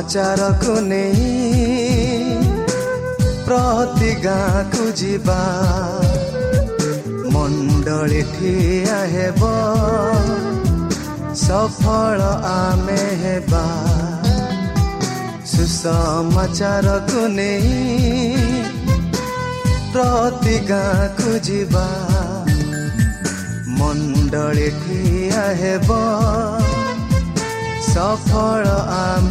ସୁସମାଚାରକୁ ନେଇ ପ୍ରତି ଗାଁକୁ ଯିବା। ମଣ୍ଡଳୀ ଠିଆ ହେବ ସଫଳ ଆମେ ହେବା। ସୁସମାଚାରକୁ ନେଇ ପ୍ରତି ଗାଁକୁ ଯିବା। ମଣ୍ଡଳୀ ଠିଆ ହେବ ସଫଳ ଆମେ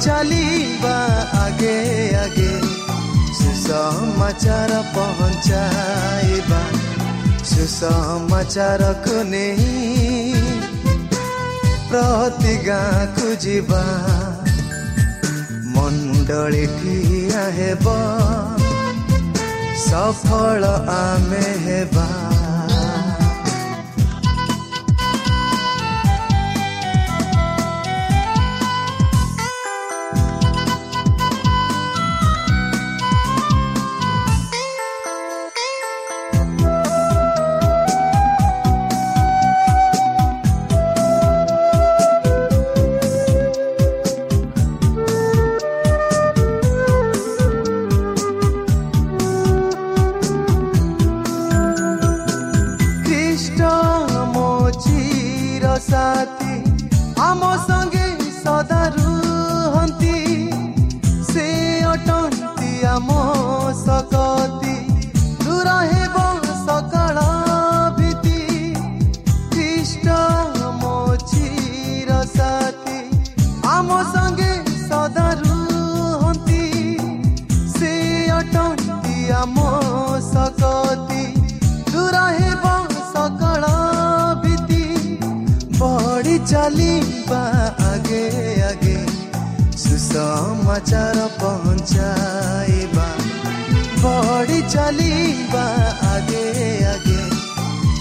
चली बा आगे आगे। सुसमाचार पहुँचाइबा। सुसमाचार कुनै प्रतिज्ञा खुजिबा मण्डली ठिया हेबा। सफल आमे हेबा। तालिम आगे आगे। सुसमाचार पहुँचाइबा बढी चलिबा आगे आगे।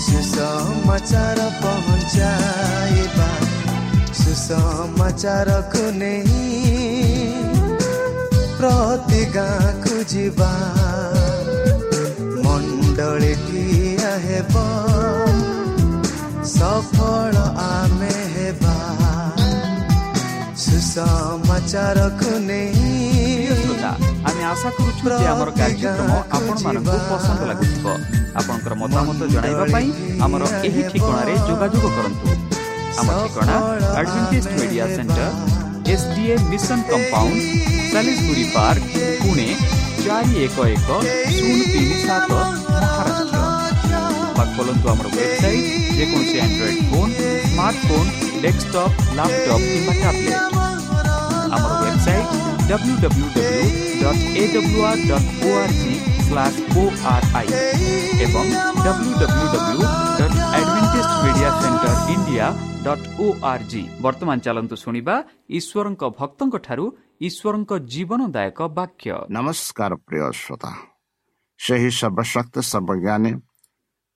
सुसमाचार पहुँचाइबा सुसमाचार कुनै प्रति गाँको जीवा मण्डल ठिया हेब ସଫଳ ଆମେ ହେବା ସୁସମାଚାରକୁ ନେଇ ଶ୍ରୋତା ଆମେ ଆଶା କରୁଛୁ ଯେ ଆମର କାର୍ଯ୍ୟକ୍ରମ ଆପଣମାନଙ୍କୁ ପସନ୍ଦ ଲାଗୁଥିବ ଆପଣଙ୍କର ମତାମତ ଜଣାଇବା ପାଇଁ ଆମର ଏହି ଠିକଣାରେ ଯୋଗାଯୋଗ କରନ୍ତୁ। ଆମ ଠିକଣା Adventist media centre S D A mission compound Salisbury park Pune ଚାରି ଏକ ଏକ ଶୂନ ତିନି ସାତ ମହାରାଷ୍ଟ୍ର ବା ଖୋଲନ୍ତୁ ଆମର ୱେବସାଇଟ୍ ଯେକୌଣସି Android phone smartphone desktop laptop କିମ୍ବା ଟ୍ୟାବ୍ଲେଟ୍ ଆମର website W W W dot A W R dot O R G slash O R I ଏବଂ W W W dot Adventist media centre India dot O R G ବର୍ତ୍ତମାନ ଚାଲନ୍ତୁ ଶୁଣିବା ଈଶ୍ୱରଙ୍କ ଭକ୍ତଙ୍କ ଠାରୁ ଈଶ୍ୱରଙ୍କ ଜୀବନଦାୟକ ବାକ୍ୟ ନମସ୍କାର ପ୍ରିୟ ଶ୍ରୋତା ସେହି ସର୍ବଶକ୍ତ ସର୍ବଜ୍ଞାନୀ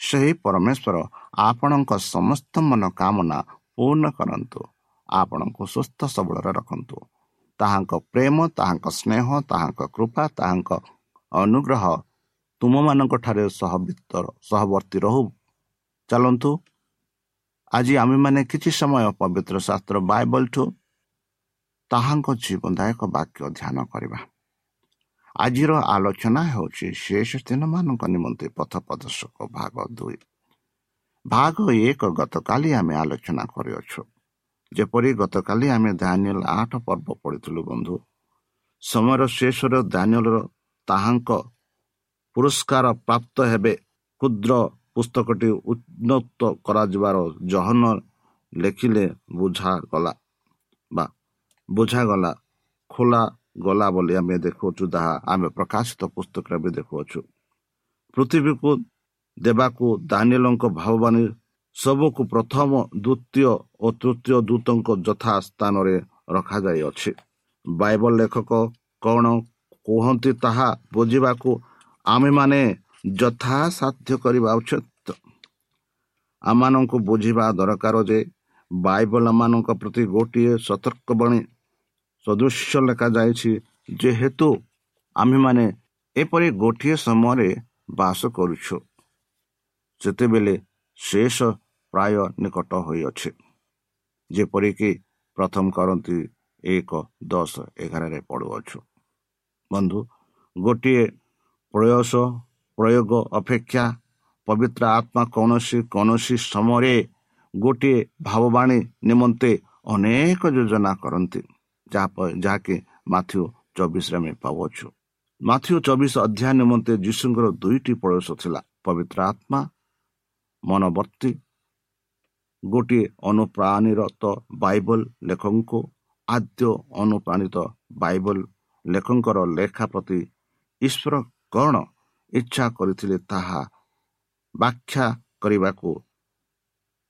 ସେହି ପରମେଶ୍ୱର ଆପଣଙ୍କ ସମସ୍ତ ମନୋକାମନା ପୂର୍ଣ୍ଣ କରନ୍ତୁ। ଆପଣଙ୍କୁ ସୁସ୍ଥ ସବଳରେ ରଖନ୍ତୁ। ତାହାଙ୍କ ପ୍ରେମ ତାହାଙ୍କ ସ୍ନେହ ତାହାଙ୍କ କୃପା ତାହାଙ୍କ ଅନୁଗ୍ରହ ତୁମମାନଙ୍କ ଠାରେ ସହବିତର ସହବର୍ତ୍ତୀ ରହୁ। ଚାଲନ୍ତୁ। ଆଜି ଆମେମାନେ କିଛି ସମୟ ପବିତ୍ର ଶାସ୍ତ୍ର ବାଇବଲଠୁ ତାହାଙ୍କ ଜୀବନଦାୟକ ବାକ୍ୟ ଧ୍ୟାନ କରିବା। ଆଜିର ଆଲୋଚନା ହେଉଛି ଶେଷ ଦିନମାନଙ୍କ ନିମନ୍ତେ ପଥ ପ୍ରଦର୍ଶକ ଭାଗ ଦୁଇ। ଭାଗ ଏକ ଗତକାଲି ଆମେ ଆଲୋଚନା କରିଅଛୁ। ଯେପରି ଗତକାଲି ଆମେ ଦାନିଏଲ ଆଠ ପର୍ବ ପଢ଼ିଥିଲୁ ବନ୍ଧୁ। ସମୟର ଶେଷର ଦାନିଏଲର ତାହାଙ୍କ ପୁରସ୍କାର ପ୍ରାପ୍ତ ହେବେ କ୍ଷୁଦ୍ର ପୁସ୍ତକଟି ଉନ୍ନତ କରାଯିବାର ଜହନ ଲେଖିଲେ ବୁଝାଗଲା ବା ବୁଝାଗଲା। ଖୋଲା ଗଲା ବୋଲି ଆମେ ଦେଖୁଅଛୁ ତାହା ଆମେ ପ୍ରକାଶିତ ପୁସ୍ତକରେ ବି ଦେଖୁଅଛୁ। ପୃଥିବୀକୁ ଦେବାକୁ ଦାନିଏଲଙ୍କ ଭାବବାଣୀ ସବୁକୁ ପ୍ରଥମ ଦ୍ୱିତୀୟ ଓ ତୃତୀୟ ଦୂତଙ୍କ ଯଥା ସ୍ଥାନରେ ରଖାଯାଇଅଛି। ବାଇବଲ ଲେଖକ କ'ଣ କୁହନ୍ତି ତାହା ବୁଝିବାକୁ ଆମେମାନେ ଯଥାସାଧ୍ୟ କରିବା ଉଚିତ। ଆମମାନଙ୍କୁ ବୁଝିବା ଦରକାର ଯେ ବାଇବଲ ମାନଙ୍କ ପ୍ରତି ଗୋଟିଏ ସତର୍କବାଣୀ ସଦୃଶ୍ୟ ଲେଖାଯାଇଛି। ଯେହେତୁ ଆମେମାନେ ଏପରି ଗୋଟିଏ ସମୟରେ ବାସ କରୁଛୁ ସେତେବେଳେ ଶେଷ ପ୍ରାୟ ନିକଟ ହୋଇଅଛି। ଯେପରିକି ପ୍ରଥମ କରନ୍ତି ଏକ ଦଶ ଏଗାରରେ ପଡ଼ୁଅଛୁ ବନ୍ଧୁ ଗୋଟିଏ ପ୍ରୟାସ ପ୍ରୟୋଗ ଅପେକ୍ଷା ପବିତ୍ର ଆତ୍ମା କୌଣସି କୌଣସି ସମୟରେ ଗୋଟିଏ ଭାବବାଣୀ ନିମନ୍ତେ ଅନେକ ଯୋଜନା କରନ୍ତି। ଯାହା ଯାହାକି ମାଥ୍ୟୁ ଚବିଶରେ ଆମେ ପାଉଅଛୁ। ମାଥ୍ୟୁ ଚବିଶ ଅଧ୍ୟାୟ ନିମନ୍ତେ ଯୀଶୁଙ୍କର ଦୁଇଟି ପ୍ରୟାସ ଥିଲା ପବିତ୍ର ଆତ୍ମା ମନବର୍ତ୍ତୀ। ଗୋଟିଏ ଅନୁପ୍ରାଣୀରତ ବାଇବଲ ଲେଖକଙ୍କୁ ଆଦ୍ୟ ଅନୁପ୍ରାଣିତ ବାଇବଲ ଲେଖକଙ୍କର ଲେଖା ପ୍ରତି ଈଶ୍ୱର କ'ଣ ଇଚ୍ଛା କରିଥିଲେ ତାହା ବ୍ୟାଖ୍ୟା କରିବାକୁ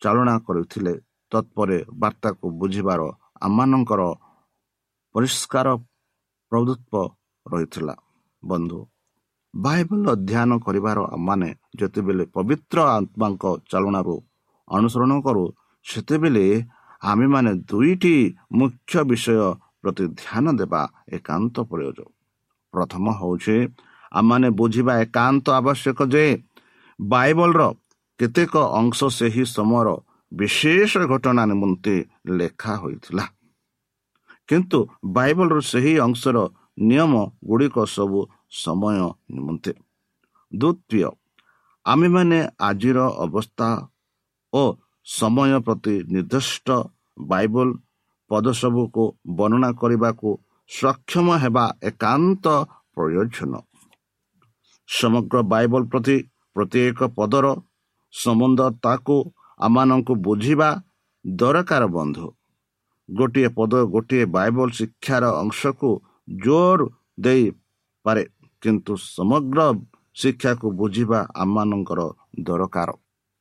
ଚାଳନା କରିଥିଲେ। ତତ୍ପରେ ବାର୍ତ୍ତାକୁ ବୁଝିବାର ଆମମାନଙ୍କର ପରିଷ୍କାର ପ୍ରଭୁତ୍ୱ ରହିଥିଲା। ବନ୍ଧୁ ବାଇବଲ ଅଧ୍ୟୟନ କରିବାର ମାନେ ଯେତେବେଳେ ପବିତ୍ର ଆତ୍ମାଙ୍କ ଚାଳନାରୁ ଅନୁସରଣ କରୁ ସେତେବେଳେ ଆମେମାନେ ଦୁଇଟି ମୁଖ୍ୟ ବିଷୟ ପ୍ରତି ଧ୍ୟାନ ଦେବା ଏକାନ୍ତ ପ୍ରୟୋଜ। ପ୍ରଥମ ହେଉଛି ଆମମାନେ ବୁଝିବା ଏକାନ୍ତ ଆବଶ୍ୟକ ଯେ ବାଇବଲର କେତେକ ଅଂଶ ସେହି ସମୟର ବିଶେଷ ଘଟଣା ନିମନ୍ତେ ଲେଖା ହୋଇଥିଲା। କିନ୍ତୁ ବାଇବଲର ସେହି ଅଂଶର ନିୟମ ଗୁଡ଼ିକ ସବୁ ସମୟ ନିମନ୍ତେ। ଦ୍ୱିତୀୟ ଆମେମାନେ ଆଜିର ଅବସ୍ଥା ଓ ସମୟ ପ୍ରତି ନିର୍ଦ୍ଦିଷ୍ଟ ବାଇବଲ ପଦସବୁକୁ ବର୍ଣ୍ଣନା କରିବାକୁ ସକ୍ଷମ ହେବା ଏକାନ୍ତ ପ୍ରୟୋଜନ। ସମଗ୍ର ବାଇବଲ ପ୍ରତି ପ୍ରତ୍ୟେକ ପଦର ସମ୍ବନ୍ଧ ତାକୁ ଆମମାନଙ୍କୁ ବୁଝିବା ଦରକାର ବନ୍ଧୁ। ଗୋଟିଏ ପଦ ଗୋଟିଏ ବାଇବଲ ଶିକ୍ଷାର ଅଂଶକୁ ଜୋର ଦେଇପାରେ କିନ୍ତୁ ସମଗ୍ର ଶିକ୍ଷାକୁ ବୁଝିବା ଆମମାନଙ୍କର ଦରକାର।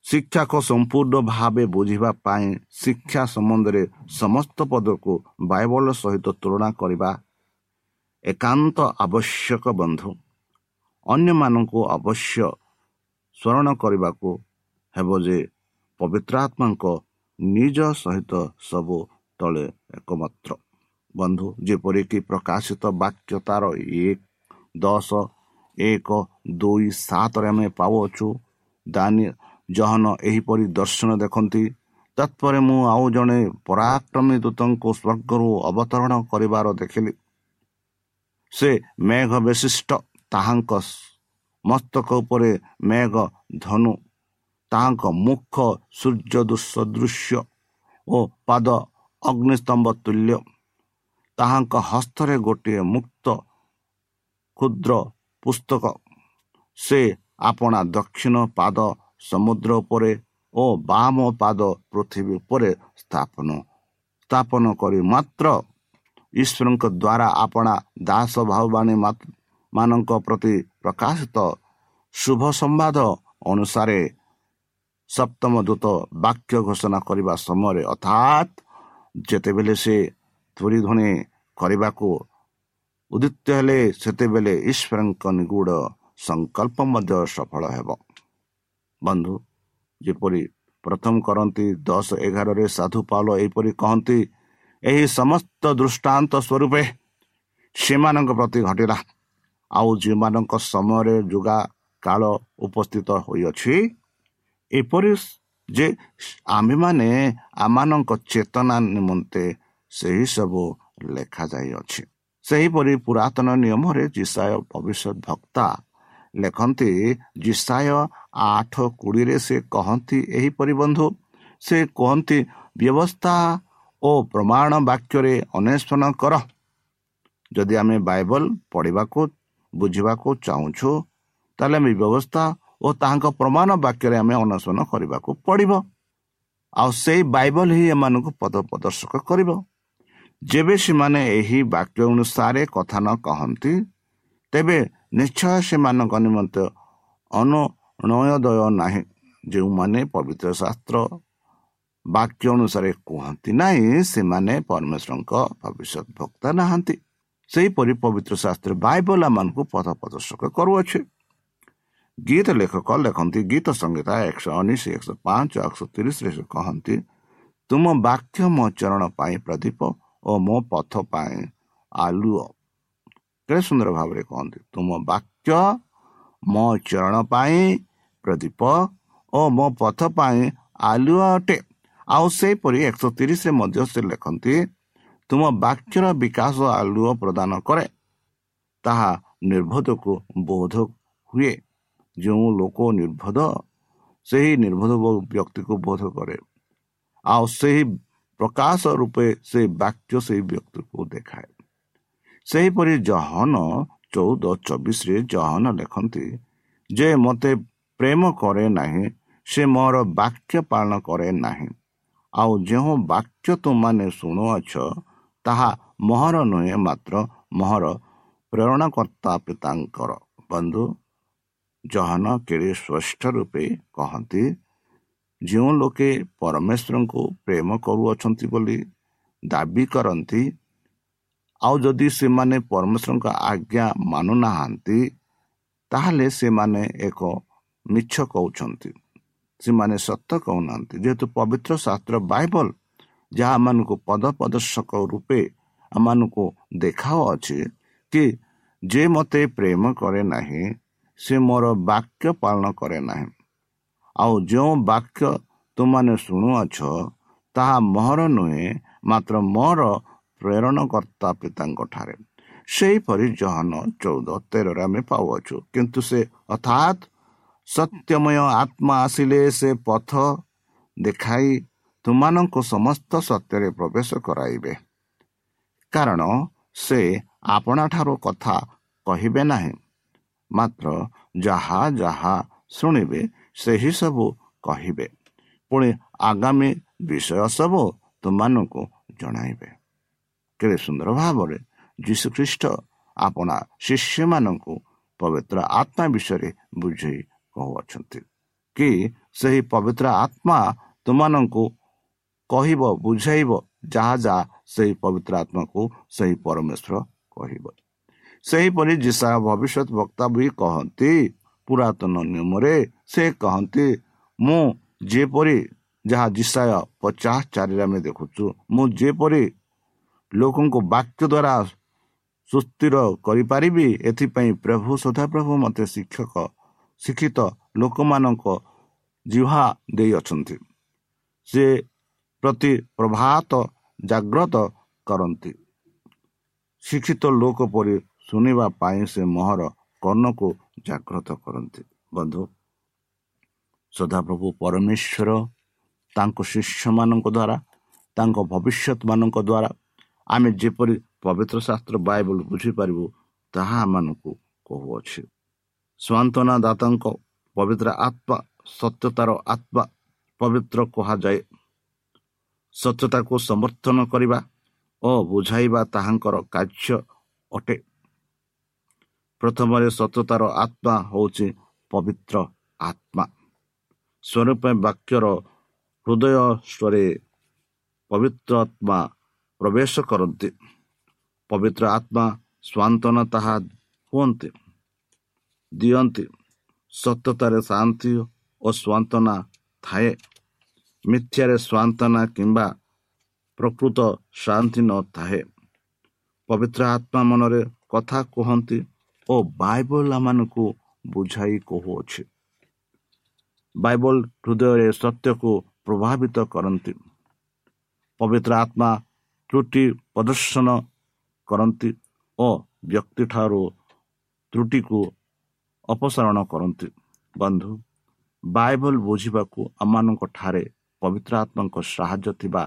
ଶିକ୍ଷାକୁ ସମ୍ପୂର୍ଣ୍ଣ ଭାବେ ବୁଝିବା ପାଇଁ ଶିକ୍ଷା ସମ୍ବନ୍ଧରେ ସମସ୍ତ ପଦକୁ ବାଇବଲ ସହିତ ତୁଳନା କରିବା ଏକାନ୍ତ ଆବଶ୍ୟକ ବନ୍ଧୁ। ଅନ୍ୟମାନଙ୍କୁ ଅବଶ୍ୟ ସ୍ମରଣ କରିବାକୁ ହେବ ଯେ ପବିତ୍ର ଆତ୍ମାଙ୍କ ନିଜ ସହିତ ସବୁ ତଳେ ଏକମାତ୍ର। ବନ୍ଧୁ ଯେପରିକି ପ୍ରକାଶିତ ବାକ୍ୟ ତାର ଏକ ଦଶ ଏକ ଦୁଇ ସାତରେ ଆମେ ପାଉଅଛୁ। ଦାନି ଜହନ ଏହିପରି ଦର୍ଶନ ଦେଖନ୍ତି। ତତ୍ପରେ ମୁଁ ଆଉ ଜଣେ ପରାକ୍ରମୀ ଦୂତଙ୍କୁ ସ୍ୱର୍ଗରୁ ଅବତରଣ କରିବାର ଦେଖିଲି। ସେ ମେଘ ବିଶିଷ୍ଟ ତାହାଙ୍କ ମସ୍ତକ ଉପରେ ମେଘ ଧନୁ ତାହାଙ୍କ ମୁଖ ସୂର୍ଯ୍ୟ ସଦୃଶ୍ୟ ଓ ପାଦ ଅଗ୍ନିସ୍ତମ୍ଭ ତୁଲ୍ୟ ତାହାଙ୍କ ହସ୍ତରେ ଗୋଟିଏ ମୁକ୍ତ କ୍ଷୁଦ୍ର ପୁସ୍ତକ। ସେ ଆପଣା ଦକ୍ଷିଣ ପାଦ ସମୁଦ୍ର ଉପରେ ଓ ବାମ ପାଦ ପୃଥିବୀ ଉପରେ ସ୍ଥାପନ। ସ୍ଥାପନ କରି ମାତ୍ର ଈଶ୍ୱରଙ୍କ ଦ୍ୱାରା ଆପଣା ଦାସ ଭାବବାଣୀ ମାନଙ୍କ ପ୍ରତି ପ୍ରକାଶିତ ଶୁଭ ସମ୍ବାଦ ଅନୁସାରେ ସପ୍ତମ ଦୂତ ବାକ୍ୟ ଘୋଷଣା କରିବା ସମୟରେ ଅର୍ଥାତ୍ ଯେତେବେଳେ ସେ ଧ୍ୱନି କରିବାକୁ ଉଦିତ ହେଲେ ସେତେବେଳେ ଈଶ୍ୱରଙ୍କ ନିଗୁଡ଼ ସଂକଳ୍ପ ମଧ୍ୟ ସଫଳ ହେବ। ବନ୍ଧୁ ଯେପରି ପ୍ରଥମ କରନ୍ତି ଦଶ ଏଗାରରେ ସାଧୁ ପାଲ ଏହିପରି କହନ୍ତି ଏହି ସମସ୍ତ ଦୃଷ୍ଟାନ୍ତ ସ୍ୱରୂପେ ସେମାନଙ୍କ ପ୍ରତି ଘଟିଲା। ଆଉ ଯେଉଁମାନଙ୍କ ସମୟରେ ଯୁଗା କାଳ ଉପସ୍ଥିତ ହୋଇଅଛି ଏପରି ଯେ ଆମ୍ଭେମାନେ ଆମମାନଙ୍କ ଚେତନା ନିମନ୍ତେ ସେହି ସବୁ ଲେଖାଯାଇଅଛି। ସେହିପରି ପୁରାତନ ନିୟମରେ ଜିସାୟ ଭବିଷ୍ୟତ ଭକ୍ତା ଲେଖନ୍ତି ଜିସାୟ ଆଠ କୋଡ଼ିଏରେ ସେ କହନ୍ତି ଏହିପରି ବନ୍ଧୁ ସେ କୁହନ୍ତି ବ୍ୟବସ୍ଥା ଓ ପ୍ରମାଣ ବାକ୍ୟରେ ଅନ୍ୱେଷଣ କର। ଯଦି ଆମେ ବାଇବଲ ପଢ଼ିବାକୁ ବୁଝିବାକୁ ଚାହୁଁଛୁ ତାହେଲେ ଆମେ ବ୍ୟବସ୍ଥା ଓ ତାହାଙ୍କ ପ୍ରମାଣ ବାକ୍ୟରେ ଆମେ ଅନ୍ୱେଷଣ କରିବାକୁ ପଡ଼ିବ। ଆଉ ସେଇ ବାଇବଲ ହିଁ ଏମାନଙ୍କୁ ପଦ ପ୍ରଦର୍ଶକ କରିବ। ଯେବେ ସେମାନେ ଏହି ବାକ୍ୟ ଅନୁସାରେ କଥା ନ କହନ୍ତି ତେବେ ନିଶ୍ଚୟ ସେମାନଙ୍କ ନିମନ୍ତେ ଅନୁନୟୋଦୟ ନାହିଁ। ଯେଉଁମାନେ ପବିତ୍ର ଶାସ୍ତ୍ର ବାକ୍ୟ ଅନୁସାରେ କୁହନ୍ତି ନାହିଁ ସେମାନେ ପରମେଶ୍ୱରଙ୍କ ଭବିଷ୍ୟତ ଭକ୍ତା ନାହାନ୍ତି। ସେହିପରି ପବିତ୍ର ଶାସ୍ତ୍ର ବାଇବଲ ମାନଙ୍କୁ ପଥ ପ୍ରଦର୍ଶକ କରୁଅଛି। ଗୀତ ଲେଖକ ଲେଖନ୍ତି ଗୀତ ସଂହିତା ଏକଶହ ଉଣେଇଶ ଏକଶହ ପାଞ୍ଚ ଏକଶହ ତିରିଶରେ ସେ କହନ୍ତି ତୁମ ବାକ୍ୟ ମୋ ଚରଣ ପାଇଁ ପ୍ରଦୀପ ଓ ମୋ ପଥ ପାଇଁ ଆଲୁଅ କେତେ ସୁନ୍ଦର ଭାବରେ କହନ୍ତି ତୁମ ବାକ୍ୟ ମୋ ଚରଣ ପାଇଁ ପ୍ରଦୀପ ଓ ମୋ ପଥ ପାଇଁ ଆଲୁଅ ଅଟେ ଆଉ ସେହିପରି ଏକଶହ ତିରିଶରେ ମଧ୍ୟ ସେ ଲେଖନ୍ତି ତୁମ ବାକ୍ୟର ବିକାଶ ଆଲୁଅ ପ୍ରଦାନ କରେ ତାହା ନିର୍ଭୋଧକୁ ବୋଧ ହୁଏ। ଯେଉଁ ଲୋକ ନିର୍ଭୋଧ ସେହି ନିର୍ଭୋଧ ବ୍ୟକ୍ତିକୁ ବୋଧ କରେ। ଆଉ ସେହି ପ୍ରକାଶ ରୂପେ ସେ ବାକ୍ୟ ସେହି ବ୍ୟକ୍ତିକୁ ଦେଖାଏ। ସେହିପରି ଜହନ ଚଉଦ ଚବିଶରେ ଜହନ ଲେଖନ୍ତି ଯେ ମୋତେ ପ୍ରେମ କରେ ନାହିଁ ସେ ମୋର ବାକ୍ୟ ପାଳନ କରେ ନାହିଁ। ଆଉ ଯେଉଁ ବାକ୍ୟ ତୁମାନେ ଶୁଣୁଅଛ ତାହା ମହର ନୁହେଁ ମାତ୍ର ମହର ପ୍ରେରଣାକର୍ତ୍ତା ପିତାଙ୍କର। ବନ୍ଧୁ ଜହନ କେଡ଼େ ସ୍ପଷ୍ଟ ରୂପେ କହନ୍ତି ଯେଉଁ ଲୋକେ ପରମେଶ୍ୱରଙ୍କୁ ପ୍ରେମ କରୁଅଛନ୍ତି ବୋଲି ଦାବି କରନ୍ତି ଆଉ ଯଦି ସେମାନେ ପରମେଶ୍ୱରଙ୍କ ଆଜ୍ଞା ମାନୁନାହାନ୍ତି ତାହେଲେ ସେମାନେ ଏକ ମିଛ କହୁଛନ୍ତି। ସେମାନେ ସତ କହୁନାହାନ୍ତି। ଯେହେତୁ ପବିତ୍ର ଶାସ୍ତ୍ର ବାଇବଲ ଯାହା ଆମମାନଙ୍କୁ ପଦ ପ୍ରଦର୍ଶକ ରୂପେ ଆମମାନଙ୍କୁ ଦେଖାଅଛି କି ଯେ ମୋତେ ପ୍ରେମ କରେ ନାହିଁ ସେ ମୋର ବାକ୍ୟ ପାଳନ କରେ ନାହିଁ। ଆଉ ଯେଉଁ ବାକ୍ୟ ତୁମାନେ ଶୁଣୁଅଛ ତାହା ମୋହର ନୁହେଁ ମାତ୍ର ମୋର ପ୍ରେରଣକର୍ତ୍ତା ପିତାଙ୍କ ଠାରେ ସେହିପରି ଜହନ ଚଉଦ ତେରରେ ଆମେ ପାଉଅଛୁ। କିନ୍ତୁ ସେ ଅର୍ଥାତ୍ ସତ୍ୟମୟ ଆତ୍ମା ଆସିଲେ ସେ ପଥ ଦେଖାଇ ତୁମାନଙ୍କୁ ସମସ୍ତ ସତ୍ୟରେ ପ୍ରବେଶ କରାଇବେ। କାରଣ ସେ ଆପଣାଠାରୁ କଥା କହିବେ ନାହିଁ। ମାତ୍ର ଯାହା ଯାହା ଶୁଣିବେ ସେହି ସବୁ କହିବେ। ପୁଣି ଆଗାମୀ ବିଷୟ ସବୁ ତୁମମାନଙ୍କୁ ଜଣାଇବେ। କେତେ ସୁନ୍ଦର ଭାବରେ ଯୀଶୁଖ୍ରୀଷ୍ଟ ଆପଣା ଶିଷ୍ୟମାନଙ୍କୁ ପବିତ୍ର ଆତ୍ମା ବିଷୟରେ ବୁଝେଇ କହୁଅଛନ୍ତି କି ସେହି ପବିତ୍ର ଆତ୍ମା ତୁମମାନଙ୍କୁ କହିବ ବୁଝାଇବ ଯାହା ଯାହା ସେହି ପବିତ୍ର ଆତ୍ମାକୁ ସେହି ପରମେଶ୍ୱର କହିବ। ସେହିପରି ଯିଶା ଭବିଷ୍ୟତ ବକ୍ତା ବି କହନ୍ତି ପୁରାତନ ନିୟମରେ ସେ କହନ୍ତି ମୁଁ ଯେପରି ଯାହା ଯିଶାୟ ପଚାଶ ଚାରିରେ ଆମେ ଦେଖୁଛୁ ମୁଁ ଯେପରି ଲୋକଙ୍କୁ ବାକ୍ୟ ଦ୍ୱାରା ସୁସ୍ଥିର କରିପାରିବି ଏଥିପାଇଁ ପ୍ରଭୁ ସଦାପ୍ରଭୁ ମୋତେ ଶିକ୍ଷକ ଶିକ୍ଷିତ ଲୋକମାନଙ୍କ ଜିହା ଦେଇଅଛନ୍ତି ସେ ପ୍ରତି ପ୍ରଭାତ ଜାଗ୍ରତ କରନ୍ତି। ଶିକ୍ଷିତ ଲୋକ ପରି ଶୁଣିବା ପାଇଁ ସେ ମୋହର କର୍ଣ୍ଣକୁ ଜାଗ୍ରତ କରନ୍ତି। ବନ୍ଧୁ ସଦାପ୍ରଭୁ ପରମେଶ୍ୱର ତାଙ୍କ ଶିଷ୍ୟମାନଙ୍କ ଦ୍ୱାରା ତାଙ୍କ ଭବିଷ୍ୟତ ମାନଙ୍କ ଦ୍ୱାରା ଆମେ ଯେପରି ପବିତ୍ର ଶାସ୍ତ୍ର ବାଇବଲ ବୁଝିପାରିବୁ ତାହା ଆମମାନଙ୍କୁ କହୁଅଛି। ସ୍ୱାନ୍ତନା ଦାତାଙ୍କ ପବିତ୍ର ଆତ୍ମା ସତ୍ୟତାର ଆତ୍ମା ପବିତ୍ର କୁହାଯାଏ। ସତ୍ୟତାକୁ ସମର୍ଥନ କରିବା ଓ ବୁଝାଇବା ତାହାଙ୍କର କାର୍ଯ୍ୟ ଅଟେ। ପ୍ରଥମରେ ସତ୍ୟତାର ଆତ୍ମା ହେଉଛି ପବିତ୍ର ଆତ୍ମା। ସ୍ୱରୂପ ବାକ୍ୟର ହୃଦୟରେ ପବିତ୍ର ଆତ୍ମା ପ୍ରବେଶ କରନ୍ତି। ପବିତ୍ର ଆତ୍ମା ସ୍ୱାନ୍ତନା ତାହା ହୁଅନ୍ତି। ଦିଅନ୍ତି। ସତ୍ୟତାରେ ଶାନ୍ତି ଓ ସ୍ୱାନ୍ତନା ଥାଏ। ମିଥ୍ୟାରେ ସ୍ୱାନ୍ତନା କିମ୍ବା ପ୍ରକୃତ ଶାନ୍ତି ନଥାଏ। ପବିତ୍ର ଆତ୍ମା ମନରେ କଥା କୁହନ୍ତି ଓ ବାଇବଲ ଆମମାନଙ୍କୁ ବୁଝାଇ କହୁଅଛି ବାଇବଲ ହୃଦୟରେ ସତ୍ୟକୁ ପ୍ରଭାବିତ କରନ୍ତି। ପବିତ୍ର ଆତ୍ମା ତ୍ରୁଟି ପ୍ରଦର୍ଶନ କରନ୍ତି ଓ ବ୍ୟକ୍ତିଠାରୁ ତ୍ରୁଟିକୁ ଅପସାରଣ କରନ୍ତି। ବନ୍ଧୁ ବାଇବଲ ବୁଝିବାକୁ ଆମମାନଙ୍କ ଠାରେ ପବିତ୍ର ଆତ୍ମାଙ୍କ ସାହାଯ୍ୟ ଥିବା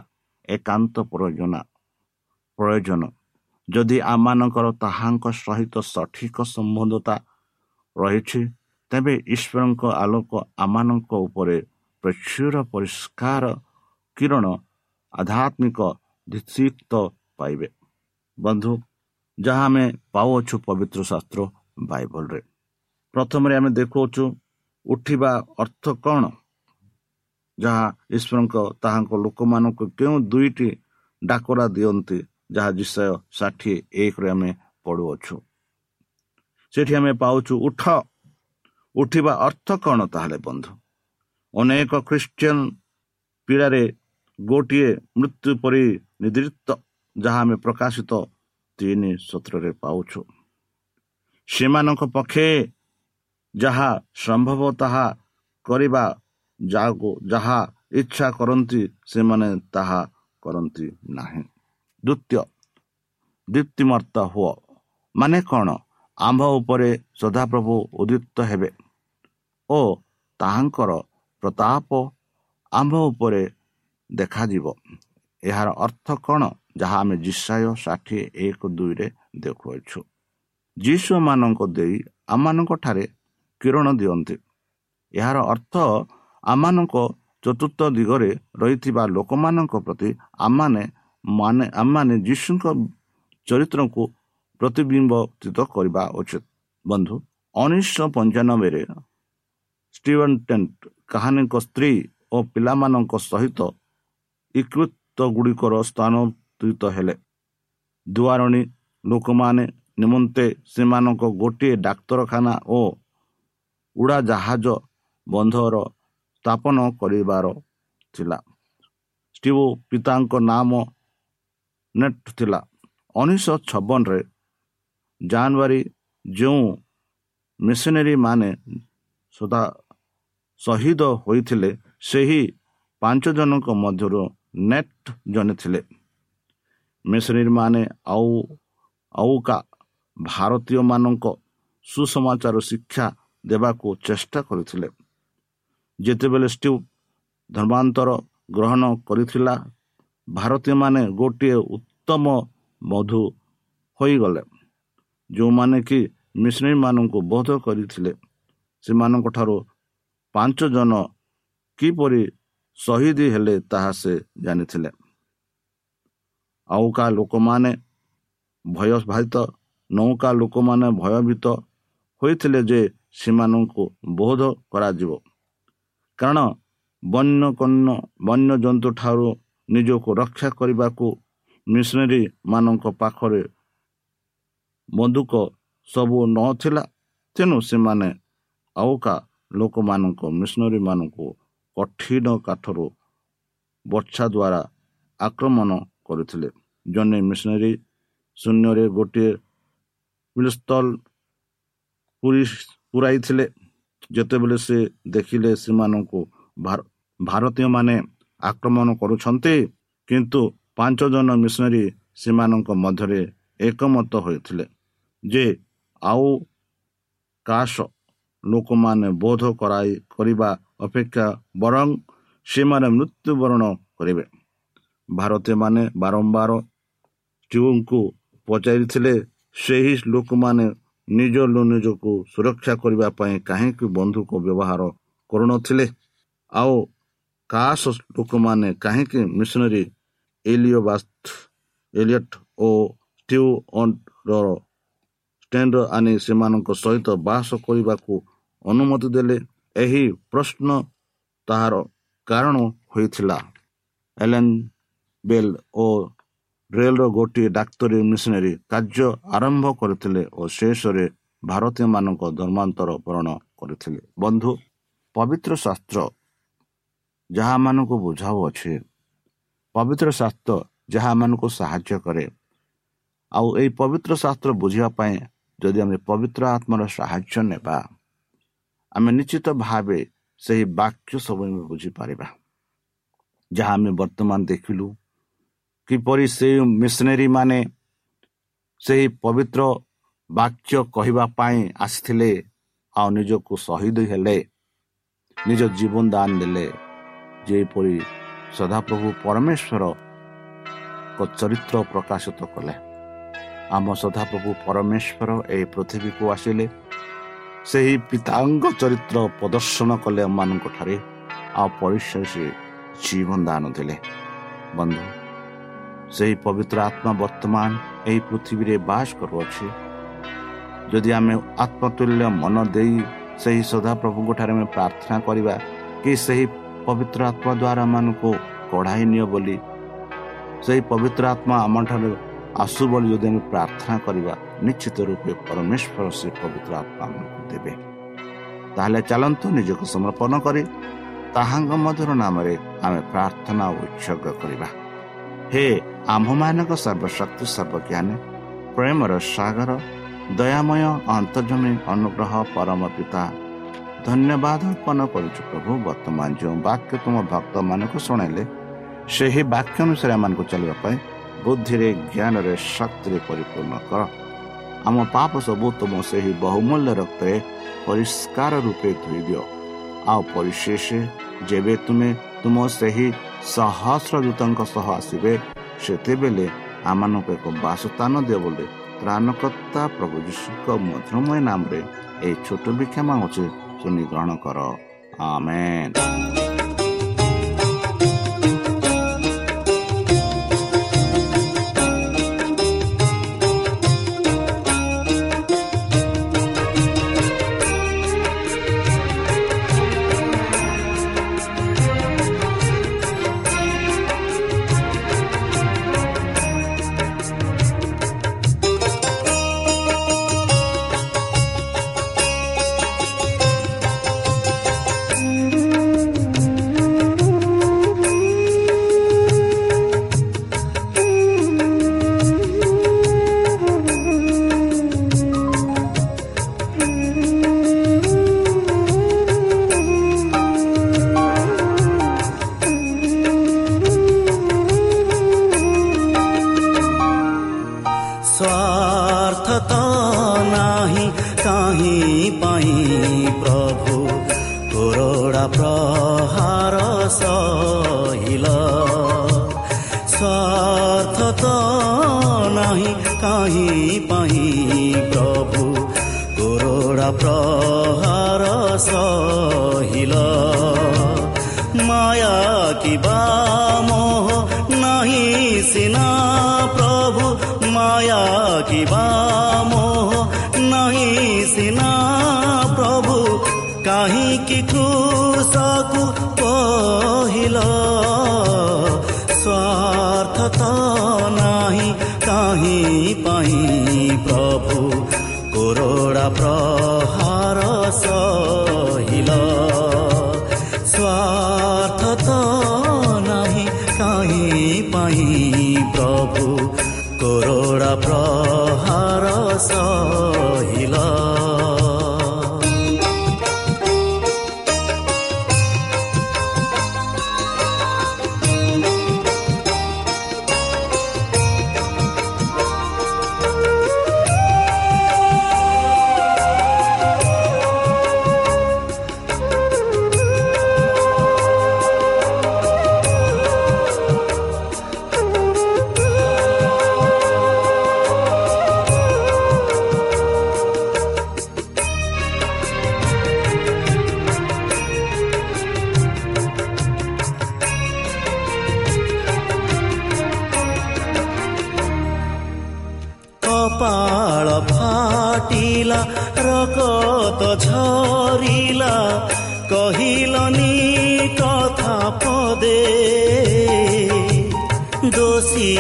ଏକାନ୍ତ ପ୍ରୟୋଜନ ପ୍ରୟୋଜନ। ଯଦି ଆମମାନଙ୍କର ତାହାଙ୍କ ସହିତ ସଠିକ ସମ୍ବନ୍ଧତା ରହିଛି ତେବେ ଈଶ୍ୱରଙ୍କ ଆଲୋକ ଆମମାନଙ୍କ ଉପରେ ପ୍ରଚୁର ପରିଷ୍କାର କିରଣ ଆଧ୍ୟାତ୍ମିକ ଦିଶିକ୍ତ ପାଇବେ। ବନ୍ଧୁ ଯାହା ଆମେ ପାଉଅଛୁ ପବିତ୍ର ଶାସ୍ତ୍ର ବାଇବଲରେ। ପ୍ରଥମରେ ଆମେ ଦେଖୁଅଛୁ ଉଠିବା ଅର୍ଥ କ'ଣ? ଯାହା ଈଶ୍ୱରଙ୍କ ତାହାଙ୍କ ଲୋକମାନଙ୍କୁ କେଉଁ ଦୁଇଟି ଡାକରା ଦିଅନ୍ତି? ଯାହା ବିଷୟ ଷାଠିଏ ଏକରେ ଆମେ ପଢ଼ୁଅଛୁ ସେଠି ଆମେ ପାଉଛୁ ଉଠ। ଉଠିବା ଅର୍ଥ କ'ଣ ତାହେଲେ ବନ୍ଧୁ? ଅନେକ ଖ୍ରୀଷ୍ଟିଆନ ପୀଡ଼ାରେ ଗୋଟିଏ ମୃତ୍ୟୁ ପରି ନିର୍ଦ୍ଦିଷ୍ଟ ଯାହା ଆମେ ପ୍ରକାଶିତ ତିନି ସତ୍ରରେ ପାଉଛୁ। ସେମାନଙ୍କ ପକ୍ଷେ ଯାହା ସମ୍ଭବ ତାହା କରିବା ଯାହାକୁ ଯାହା ଇଚ୍ଛା କରନ୍ତି ସେମାନେ ତାହା କରନ୍ତି ନାହିଁ। ଦ୍ୱିତୀୟ ଦୀପ୍ତିମର୍ତ୍ତ ହୁଅ ମାନେ କ'ଣ? ଆମ୍ଭ ଉପରେ ସଦାପ୍ରଭୁ ଉଦିତ ହେବେ। ଓ ତାହାଙ୍କର ପ୍ରତାପ ଆମ୍ଭ ଉପରେ ଦେଖାଯିବ। ଏହାର ଅର୍ଥ କ'ଣ? ଯାହା ଆମେ ଜିସାୟ ଷାଠିଏ ଏକ ଦୁଇରେ ଦେଖୁଅଛୁ। ଯୀଶୁମାନଙ୍କ ଦେଇ ଆମମାନଙ୍କ ଠାରେ କିରଣ ଦିଅନ୍ତି। ଏହାର ଅର୍ଥ ଆମମାନଙ୍କ ଚତୁର୍ଥ ଦିଗରେ ରହିଥିବା ଲୋକମାନଙ୍କ ପ୍ରତି ଆମମାନେ ମାନେ ଆମମାନେ ଯୀଶୁଙ୍କ ଚରିତ୍ରକୁ ପ୍ରତିବିମ୍ବିତ କରିବା ଉଚିତ। ବନ୍ଧୁ ଉଣେଇଶହ ପଞ୍ଚାନବେରେ ଷ୍ଟିଭେନ୍ ଟେଣ୍ଟ କାହାଣୀଙ୍କ ସ୍ତ୍ରୀ ଓ ପିଲାମାନଙ୍କ ସହିତ ଇକୃତ ଗୁଡ଼ିକର ସ୍ଥାନାନ୍ତରିତ ହେଲେ। ଦୁଆରଣୀ ଲୋକମାନେ ନିମନ୍ତେ ସେମାନଙ୍କ ଗୋଟିଏ ଡାକ୍ତରଖାନା ଓ ଉଡ଼ାଜାହାଜ ବନ୍ଧର ସ୍ଥାପନ କରିବାର ଥିଲା। ଷ୍ଟିଭ ପିତାଙ୍କ ନାମ ନେଟ୍ ଥିଲା ଉଣେଇଶହ ଛବନରେ ଜାନୁଆରୀ ଯେଉଁ ମିଶନେରୀ ମାନେ ସଦା ଶହୀଦ ହୋଇଥିଲେ ସେହି ପାଞ୍ଚ ଜଣଙ୍କ ମଧ୍ୟରୁ ନେଟ୍ ଜଣେ ଥିଲେ। ମିଶନେରୀମାନେ ଆଉ ଆଉକା ଭାରତୀୟମାନଙ୍କ ସୁସମାଚାର ଶିକ୍ଷା ଦେବାକୁ ଚେଷ୍ଟା କରିଥିଲେ। ଯେତେବେଳେ ଷ୍ଟିଭ୍ ଧର୍ମାନ୍ତର ଗ୍ରହଣ କରିଥିଲା ଭାରତୀୟମାନେ ଗୋଟିଏ ଉତ୍ତମ ମଧୁ ହୋଇଗଲେ। ଯେଉଁମାନେ କି ମିଶ୍ରୀମାନଙ୍କୁ ବୋଧ କରିଥିଲେ ସେମାନଙ୍କ ଠାରୁ ପାଞ୍ଚ ଜଣ କିପରି ଶହୀଦ ହେଲେ ତାହା ସେ ଜାଣିଥିଲେ। ଆଉ କା ଲୋକମାନେ ଭୟଭାରିତ ନୌକା ଲୋକମାନେ ଭୟଭୀତ ହୋଇଥିଲେ ଯେ ସେମାନଙ୍କୁ ବୋଧ କରାଯିବ। କାରଣ ବନ୍ୟ ବନ୍ୟଜନ୍ତୁ ଠାରୁ ନିଜକୁ ରକ୍ଷା କରିବାକୁ ମିଶନେରୀ ମାନଙ୍କ ପାଖରେ ବନ୍ଧୁକ ସବୁ ନଥିଲା। ତେଣୁ ସେମାନେ ଆଉକା ଲୋକମାନଙ୍କ ମିଶନରୀମାନଙ୍କୁ କଠିନ କାଠରୁ ବର୍ଷା ଦ୍ୱାରା ଆକ୍ରମଣ କରିଥିଲେ। ଜଣେ ମିଶନରୀ ଶୂନ୍ୟରେ ଗୋଟିଏ ପିସ୍ତଲ ପୁରାଇଥିଲେ। ଯେତେବେଳେ ସେ ଦେଖିଲେ ସେମାନଙ୍କୁ ଭାରତୀୟମାନେ ଆକ୍ରମଣ କରୁଛନ୍ତି କିନ୍ତୁ ପାଞ୍ଚ ଜଣ ମିଶନରୀ ସେମାନଙ୍କ ମଧ୍ୟରେ ଏକମତ ହୋଇଥିଲେ ଯେ ଆଉ କାଶ ଲୋକମାନେ ବୋଧ କରାଇ କରିବା ଅପେକ୍ଷା ବରଂ ସେମାନେ ମୃତ୍ୟୁବରଣ କରିବେ। ଭାରତୀୟମାନେ ବାରମ୍ବାର ଟ୍ୟୁଙ୍କୁ ପଚାରିଥିଲେ ସେହି ଲୋକମାନେ ନିଜ ନିଜକୁ ସୁରକ୍ଷା କରିବା ପାଇଁ କାହିଁକି ବନ୍ଧୁକ ବ୍ୟବହାର କରୁନଥିଲେ? ଆଉ କାଶ ଲୋକମାନେ କାହିଁକି ମିଶନରୀ ଏଲିଓବାସ୍ତ ଏଲିଅଟ୍ ଓ ଟ୍ୟୁ ଷ୍ଟାଣ୍ଡ ଆଣି ସେମାନଙ୍କ ସହିତ ବାସ କରିବାକୁ ଅନୁମତି ଦେଲେ ଏହି ପ୍ରଶ୍ନ ତାହାର କାରଣ ହୋଇଥିଲା ଏଲେନ୍ ବେଲ୍ ଓ ରେଲର ଗୋଟିଏ ଡାକ୍ତରୀ ମିଶନାରୀ କାର୍ଯ୍ୟ ଆରମ୍ଭ କରିଥିଲେ ଓ ଶେଷରେ ଭାରତୀୟମାନଙ୍କ ଧର୍ମାନ୍ତରପରଣ କରିଥିଲେ ବନ୍ଧୁ ପବିତ୍ର ଶାସ୍ତ୍ର ଯାହାମାନଙ୍କୁ ବୁଝାଉଅଛି ପବିତ୍ର ଶାସ୍ତ୍ର ଯାହାମାନଙ୍କୁ ସାହାଯ୍ୟ କରେ। ଆଉ ଏହି ପବିତ୍ର ଶାସ୍ତ୍ର ବୁଝିବା ପାଇଁ ଯଦି ଆମେ ପବିତ୍ର ଆତ୍ମାର ସାହାଯ୍ୟ ନେବା ଆମେ ନିଶ୍ଚିତ ଭାବେ ସେହି ବାକ୍ୟ ସବୁ ଆମେ ବୁଝିପାରିବା। ଯାହା ଆମେ ବର୍ତ୍ତମାନ ଦେଖିଲୁ। କିପରି ସେହି ମିଶନେରୀ ମାନେ ସେହି ପବିତ୍ର ବାକ୍ୟ କହିବା ପାଇଁ ଆସିଥିଲେ ଆଉ ନିଜକୁ ଶହୀଦ ହେଲେ ନିଜ ଜୀବନ ଦାନ ଦେଲେ। ଯେପରି ସଦାପ୍ରଭୁ ପରମେଶ୍ୱର ଚରିତ୍ର ପ୍ରକାଶିତ କଲେ ଆମ ସଦାପ୍ରଭୁ ପରମେଶ୍ୱର ଏହି ପୃଥିବୀକୁ ଆସିଲେ ସେହି ପିତାଙ୍କ ଚରିତ୍ର ପ୍ରଦର୍ଶନ କଲେ ଆମମାନଙ୍କ ଠାରେ ଆଉ ପରିସର ସେ ଜୀବନ ଦାନ ଦେଲେ। ବନ୍ଧୁ ସେହି ପବିତ୍ର ଆତ୍ମା ବର୍ତ୍ତମାନ ଏହି ପୃଥିବୀରେ ବାସ କରୁଅଛି। ଯଦି ଆମେ ଆତ୍ମତୁଲ୍ୟ ମନ ଦେଇ ସେହି ସଦାପ୍ରଭୁଙ୍କ ଠାରେ ଆମେ ପ୍ରାର୍ଥନା କରିବା କି ସେହି ପବିତ୍ର ଆତ୍ମା ଦ୍ୱାରା ଆମମାନଙ୍କୁ କଢ଼ାଇ ନିଅ ବୋଲି ସେହି ପବିତ୍ର ଆତ୍ମା ଆମଠାରୁ ଆସୁ ବୋଲି ଯଦି ଆମେ ପ୍ରାର୍ଥନା କରିବା ନିଶ୍ଚିତ ରୂପେ ପରମେଶ୍ୱର ସେ ପବିତ୍ର ଆତ୍ମା ଆମକୁ ଦେବେ। ତାହେଲେ ଚାଲନ୍ତୁ ନିଜକୁ ସମର୍ପଣ କରି ତାହାଙ୍କ ମଧ୍ୟର ନାମରେ ଆମେ ପ୍ରାର୍ଥନା ଉତ୍ସର୍ଗ କରିବା। ହେ ଆମ୍ଭମାନଙ୍କ ସର୍ବଶକ୍ତି ସର୍ବଜ୍ଞାନୀ ପ୍ରେମର ସାଗର ଦୟାମୟ ଅନ୍ତର୍ଜମୀ ଅନୁଗ୍ରହ ପରମ ପିତା ଧନ୍ୟବାଦ ଅର୍ପଣ କରୁଛୁ ପ୍ରଭୁ। ବର୍ତ୍ତମାନ ଯେଉଁ ବାକ୍ୟ ତୁମ ଭକ୍ତମାନଙ୍କୁ ଶୁଣାଇଲେ ସେହି ବାକ୍ୟ ଅନୁସାରେ ଏମାନଙ୍କୁ ଚାଲିବା ପାଇଁ ବୁଦ୍ଧିରେ ଜ୍ଞାନରେ ଶକ୍ତିରେ ପରିପୂର୍ଣ୍ଣ କର। ଆମ ପାପ ସବୁ ତୁମ ସେହି ବହୁମୂଲ୍ୟ ରକ୍ତରେ ପରିଷ୍କାର ରୂପେ ଧୋଇ ଦିଅ। ଆଉ ପରିଶେଷ ଯେବେ ତୁମେ ତୁମ ସେହି ସହସ୍ର ଦୂତଙ୍କ ସହ ଆସିବେ ସେତେବେଳେ ଆମମାନଙ୍କୁ ଏକ ବାସସ୍ଥାନ ଦିଅ ବୋଲି ତ୍ରାଣକର୍ତ୍ତା ପ୍ରଭୁ ଯୀଶୁଙ୍କ ମଧୁରମୟ ନାମରେ ଏହି ଛୋଟ ବିକ୍ଷମା ଅଛି ଶୁଣି ଗ୍ରହଣ କର ଆମେନ୍ प्रहारस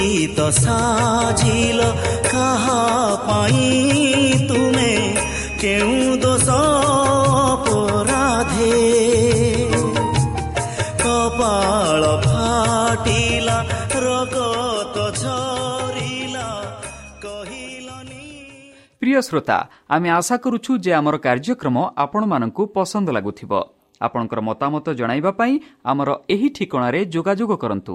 ଗୀତ ସାଜିଲ କାହା ପାଇଁ ତୁମେ କେଉଁ ଦୋଷ ଅପରାଧେ କପାଳ ଫାଟିଲା ରଗତ ଝରିଲା କହିଲନି ପ୍ରିୟ ଶ୍ରୋତା ଆମେ ଆଶା କରୁଛୁ ଯେ ଆମର କାର୍ଯ୍ୟକ୍ରମ ଆପଣମାନଙ୍କୁ ପସନ୍ଦ ଲାଗୁଥିବ। ଆପଣଙ୍କର ମତାମତ ଜଣାଇବା ପାଇଁ ଆମର ଏହି ଠିକଣାରେ ଯୋଗାଯୋଗ କରନ୍ତୁ।